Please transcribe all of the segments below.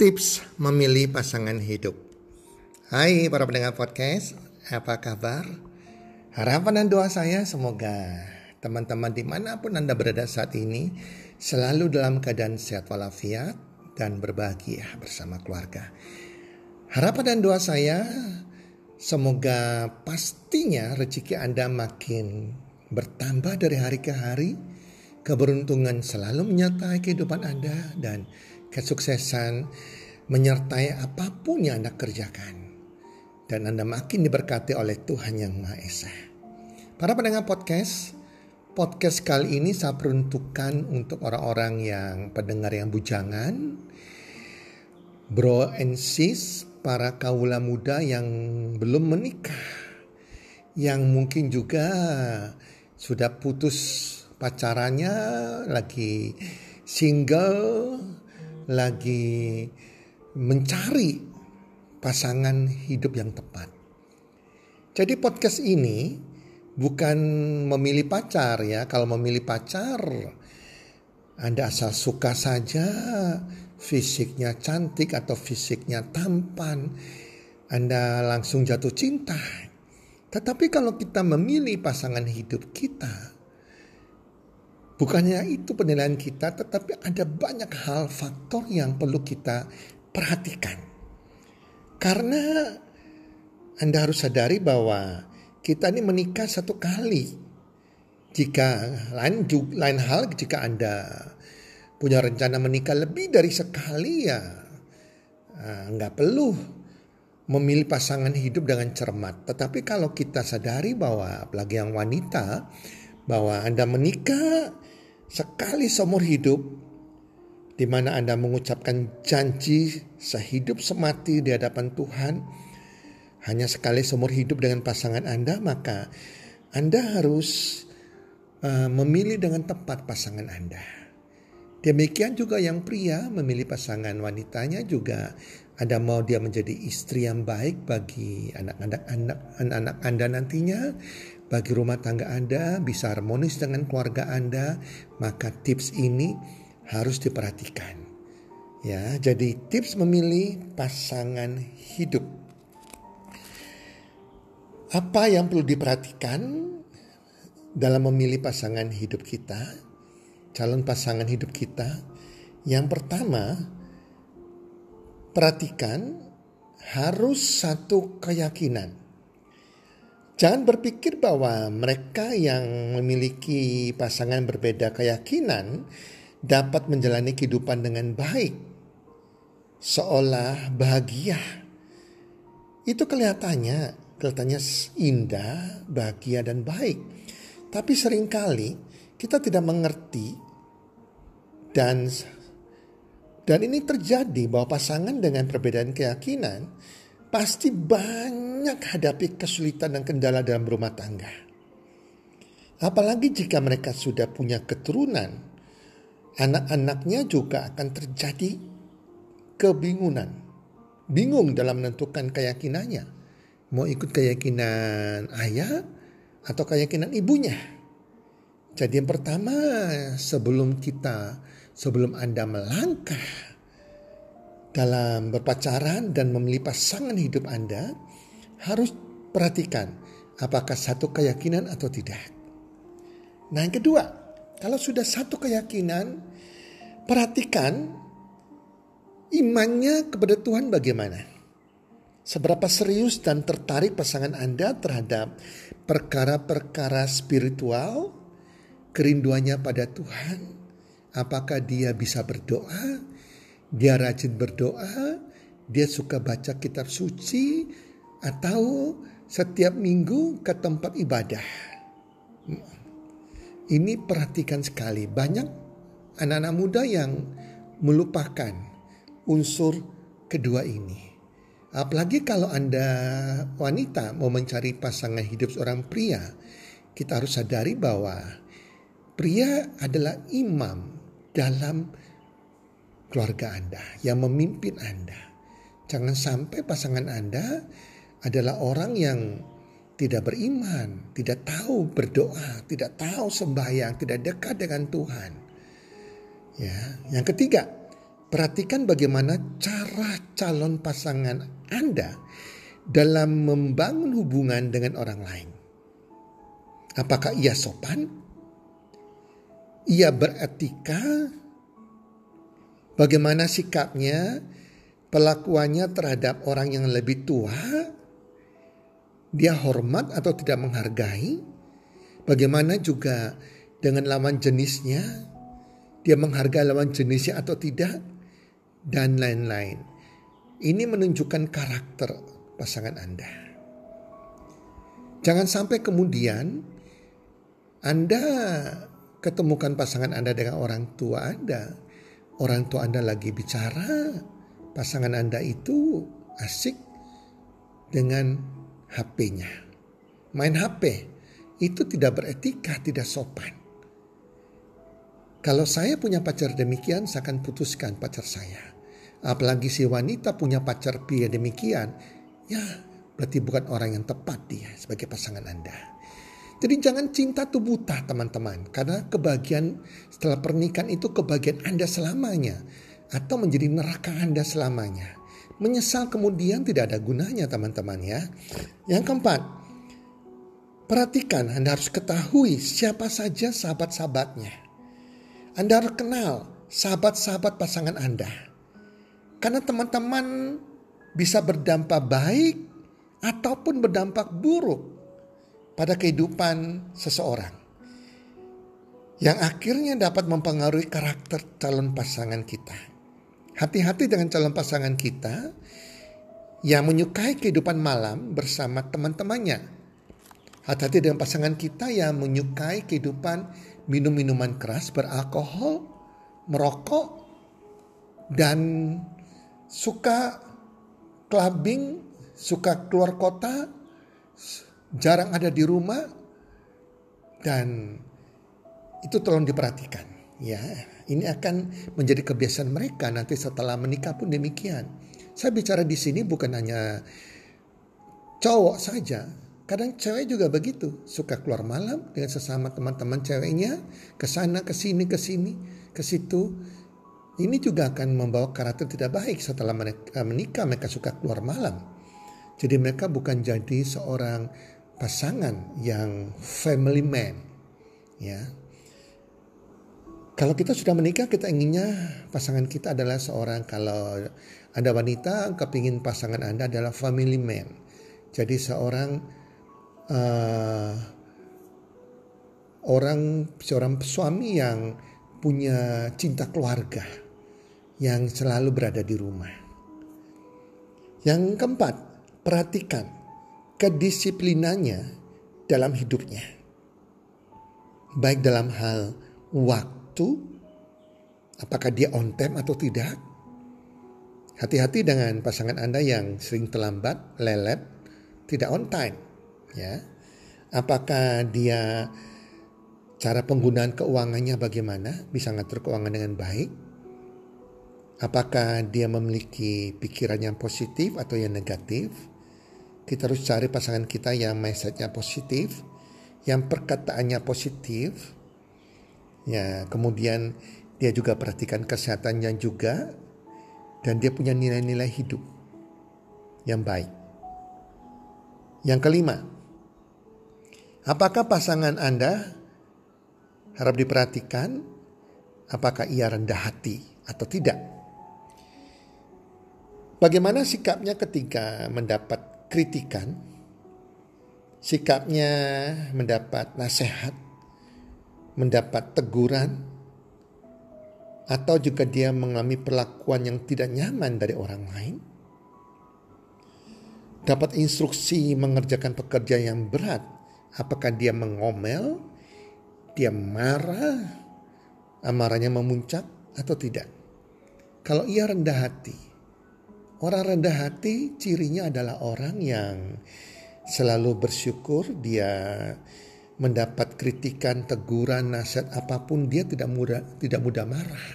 tips memilih pasangan hidup. Hai para pendengar podcast, apa kabar? Harapan dan doa saya semoga teman-teman di mana pun Anda berada saat ini selalu dalam keadaan sehat walafiat dan berbahagia bersama keluarga. Harapan dan doa saya semoga pastinya rezeki Anda makin bertambah dari hari ke hari, keberuntungan selalu menyertai kehidupan Anda dan kesuksesan menyertai apa pun yang Anda kerjakan. Dan Anda makin diberkati oleh Tuhan Yang Maha Esa. Para pendengar podcast, podcast kali ini saya peruntukkan untuk orang-orang yang pendengar yang bujangan, bro and sis, para kaula muda yang belum menikah, yang mungkin juga sudah putus pacarannya, lagi single, lagi mencari pasangan hidup yang tepat. Jadi podcast ini bukan memilih pacar ya. Kalau memilih pacar Anda asal suka saja fisiknya cantik atau fisiknya tampan, Anda langsung jatuh cinta. Tetapi kalau kita memilih pasangan hidup kita, Bukannya itu penilaian kita, tetapi ada banyak hal faktor yang perlu kita perhatikan. Karena Anda harus sadari bahwa kita ini menikah satu kali. Jika lain lain hal jika Anda punya rencana menikah lebih dari sekali ya ah, nggak perlu memilih pasangan hidup dengan cermat. Tetapi kalau kita sadari bahwa apalagi yang wanita bahwa Anda menikah sekali seumur hidup di mana Anda mengucapkan janji sehidup semati di hadapan Tuhan hanya sekali seumur hidup dengan pasangan Anda maka Anda harus uh, memilih dengan tepat pasangan Anda. Demikian juga yang pria memilih pasangan wanitanya juga Anda mau dia menjadi istri yang baik bagi anak-anak anak-anak Anda nantinya bagi rumah tangga Anda bisa harmonis dengan keluarga Anda, maka tips ini harus diperhatikan. Ya, jadi tips memilih pasangan hidup. Apa yang perlu diperhatikan dalam memilih pasangan hidup kita? Calon pasangan hidup kita. Yang pertama, perhatikan harus satu keyakinan. Jangan berpikir bahwa mereka yang memiliki pasangan berbeda keyakinan dapat menjalani kehidupan dengan baik, seolah bahagia. Itu kelihatannya, kelihatannya indah, bahagia dan baik. Tapi sering kali kita tidak mengerti dan dan ini terjadi bahwa pasangan dengan perbedaan keyakinan pasti banyak hadapi kesulitan dan kendala dalam rumah tangga. Apalagi jika mereka sudah punya keturunan, anak-anaknya juga akan terjadi kebingungan. Bingung dalam menentukan keyakinannya. Mau ikut keyakinan ayah atau keyakinan ibunya. Jadi yang pertama sebelum kita, sebelum Anda melangkah dalam berpacaran dan memilih pasangan hidup Anda harus perhatikan apakah satu keyakinan atau tidak. Nah, yang kedua, kalau sudah satu keyakinan, perhatikan imannya kepada Tuhan bagaimana. Seberapa serius dan tertarik pasangan Anda terhadap perkara-perkara spiritual, kerinduannya pada Tuhan, apakah dia bisa berdoa, dia rajin berdoa, dia suka baca kitab suci, atau setiap minggu ke tempat ibadah. Ini perhatikan sekali, banyak anak-anak muda yang melupakan unsur kedua ini. Apalagi kalau Anda wanita mau mencari pasangan hidup seorang pria, kita harus sadari bahwa pria adalah imam dalam keluarga Anda, yang memimpin Anda. Jangan sampai pasangan Anda adalah orang yang tidak beriman, tidak tahu berdoa, tidak tahu sembahyang, tidak dekat dengan Tuhan. Ya, yang ketiga, perhatikan bagaimana cara calon pasangan Anda dalam membangun hubungan dengan orang lain. Apakah ia sopan? Ia beretika? Bagaimana sikapnya, pelakuannya terhadap orang yang lebih tua? Dia hormat atau tidak menghargai? Bagaimana juga dengan lawan jenisnya? Dia menghargai lawan jenisnya atau tidak? Dan lain-lain. Ini menunjukkan karakter pasangan Anda. Jangan sampai kemudian Anda ketemukan pasangan Anda dengan orang tua Anda. Orang tua Anda lagi bicara, pasangan Anda itu asik dengan HP-nya. Main HP itu tidak beretika, tidak sopan. Kalau saya punya pacar demikian, saya akan putuskan pacar saya. Apalagi si wanita punya pacar pria demikian, ya berarti bukan orang yang tepat dia sebagai pasangan Anda. Jadi jangan cinta tuh buta teman-teman. Karena kebahagiaan setelah pernikahan itu kebahagiaan Anda selamanya. Atau menjadi neraka Anda selamanya. Menyesal kemudian tidak ada gunanya teman-teman ya. Yang keempat, perhatikan Anda harus ketahui siapa saja sahabat-sahabatnya. Anda harus kenal sahabat-sahabat pasangan Anda. Karena teman-teman bisa berdampak baik ataupun berdampak buruk pada kehidupan seseorang. Yang akhirnya dapat mempengaruhi karakter calon pasangan kita. Hati-hati dengan calon pasangan kita yang menyukai kehidupan malam bersama teman-temannya. Hati-hati dengan pasangan kita yang menyukai kehidupan minum-minuman keras beralkohol, merokok, dan suka clubbing, suka keluar kota, jarang ada di rumah, dan itu tolong diperhatikan. Ya, ini akan menjadi kebiasaan mereka nanti setelah menikah pun demikian. Saya bicara di sini bukan hanya cowok saja. Kadang cewek juga begitu, suka keluar malam dengan sesama teman-teman ceweknya, ke sana, ke sini, ke sini, ke situ. Ini juga akan membawa karakter tidak baik setelah mereka menikah, mereka suka keluar malam. Jadi mereka bukan jadi seorang pasangan yang family man. Ya, kalau kita sudah menikah, kita inginnya pasangan kita adalah seorang kalau Anda wanita, kepingin pasangan Anda adalah family man. Jadi seorang uh, orang seorang suami yang punya cinta keluarga, yang selalu berada di rumah. Yang keempat, perhatikan kedisiplinannya dalam hidupnya. Baik dalam hal waktu apakah dia on time atau tidak. Hati-hati dengan pasangan Anda yang sering terlambat, lelet, tidak on time. Ya, apakah dia cara penggunaan keuangannya bagaimana, bisa ngatur keuangan dengan baik? Apakah dia memiliki pikiran yang positif atau yang negatif? Kita harus cari pasangan kita yang mindsetnya positif, yang perkataannya positif, Ya, kemudian dia juga perhatikan kesehatannya juga dan dia punya nilai-nilai hidup yang baik. Yang kelima, apakah pasangan Anda harap diperhatikan apakah ia rendah hati atau tidak? Bagaimana sikapnya ketika mendapat kritikan? Sikapnya mendapat nasihat mendapat teguran, atau juga dia mengalami perlakuan yang tidak nyaman dari orang lain, dapat instruksi mengerjakan pekerjaan yang berat, apakah dia mengomel, dia marah, amarahnya memuncak atau tidak. Kalau ia rendah hati, orang rendah hati cirinya adalah orang yang selalu bersyukur, dia mendapat kritikan, teguran, nasihat apa pun dia tidak mudah tidak mudah marah.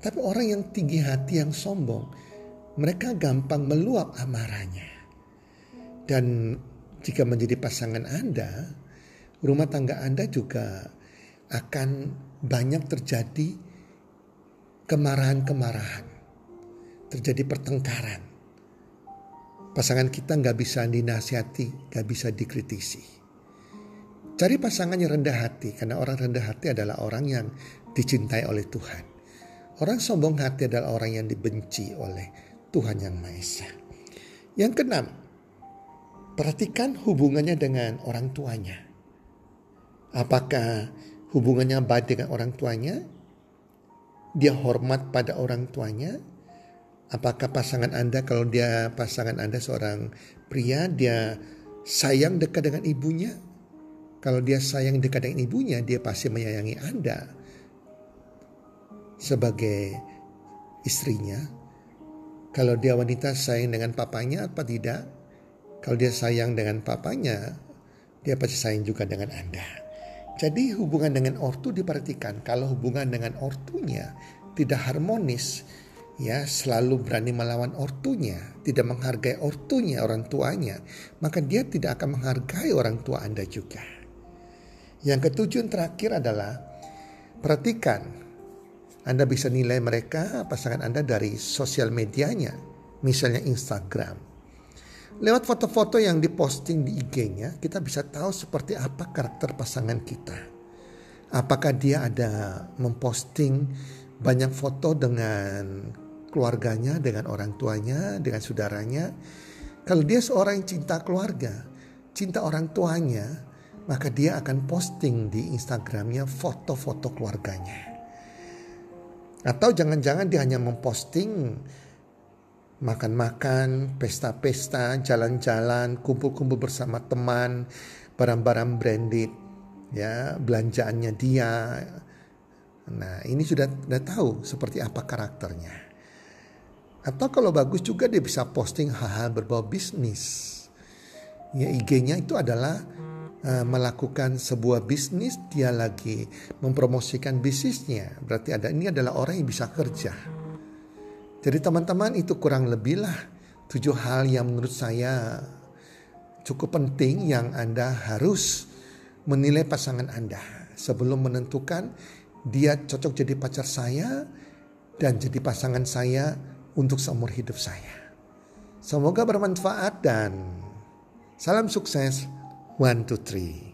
Tapi orang yang tinggi hati yang sombong, mereka gampang meluap amarahnya. Dan jika menjadi pasangan Anda, rumah tangga Anda juga akan banyak terjadi kemarahan-kemarahan, terjadi pertengkaran. Pasangan kita nggak bisa dinasihati, nggak bisa dikritisi. Cari pasangan yang rendah hati, karena orang rendah hati adalah orang yang dicintai oleh Tuhan. Orang sombong hati adalah orang yang dibenci oleh Tuhan Yang Maha Esa. Yang keenam, perhatikan hubungannya dengan orang tuanya. Apakah hubungannya baik dengan orang tuanya? Dia hormat pada orang tuanya? Apakah pasangan Anda kalau dia pasangan Anda seorang pria dia sayang dekat dengan ibunya? Kalau dia sayang dekat dengan ibunya, dia pasti menyayangi Anda sebagai istrinya. Kalau dia wanita sayang dengan papanya apa tidak? Kalau dia sayang dengan papanya, dia pasti sayang juga dengan Anda. Jadi hubungan dengan ortu diperhatikan. Kalau hubungan dengan ortunya tidak harmonis, ya selalu berani melawan ortunya, tidak menghargai ortunya, orang tuanya, maka dia tidak akan menghargai orang tua Anda juga. Yang ketujuh terakhir adalah perhatikan. Anda bisa nilai mereka pasangan Anda dari sosial medianya, misalnya Instagram. Lewat foto-foto yang diposting di IG-nya, kita bisa tahu seperti apa karakter pasangan kita. Apakah dia ada memposting banyak foto dengan keluarganya, dengan orang tuanya, dengan saudaranya. Kalau dia seorang yang cinta keluarga, cinta orang tuanya, maka dia akan posting di Instagramnya foto-foto keluarganya. Atau jangan-jangan dia hanya memposting makan-makan, pesta-pesta, jalan-jalan, kumpul-kumpul bersama teman, barang-barang branded, ya belanjaannya dia. Nah ini sudah sudah tahu seperti apa karakternya. Atau kalau bagus juga dia bisa posting hal-hal berbau bisnis. Ya IG-nya itu adalah uh, melakukan sebuah bisnis, dia lagi mempromosikan bisnisnya. Berarti ada ini adalah orang yang bisa kerja. Jadi teman-teman itu kurang lebih lah tujuh hal yang menurut saya cukup penting yang Anda harus menilai pasangan Anda sebelum menentukan dia cocok jadi pacar saya dan jadi pasangan saya untuk seumur hidup saya. Semoga bermanfaat dan salam sukses. One, two, three.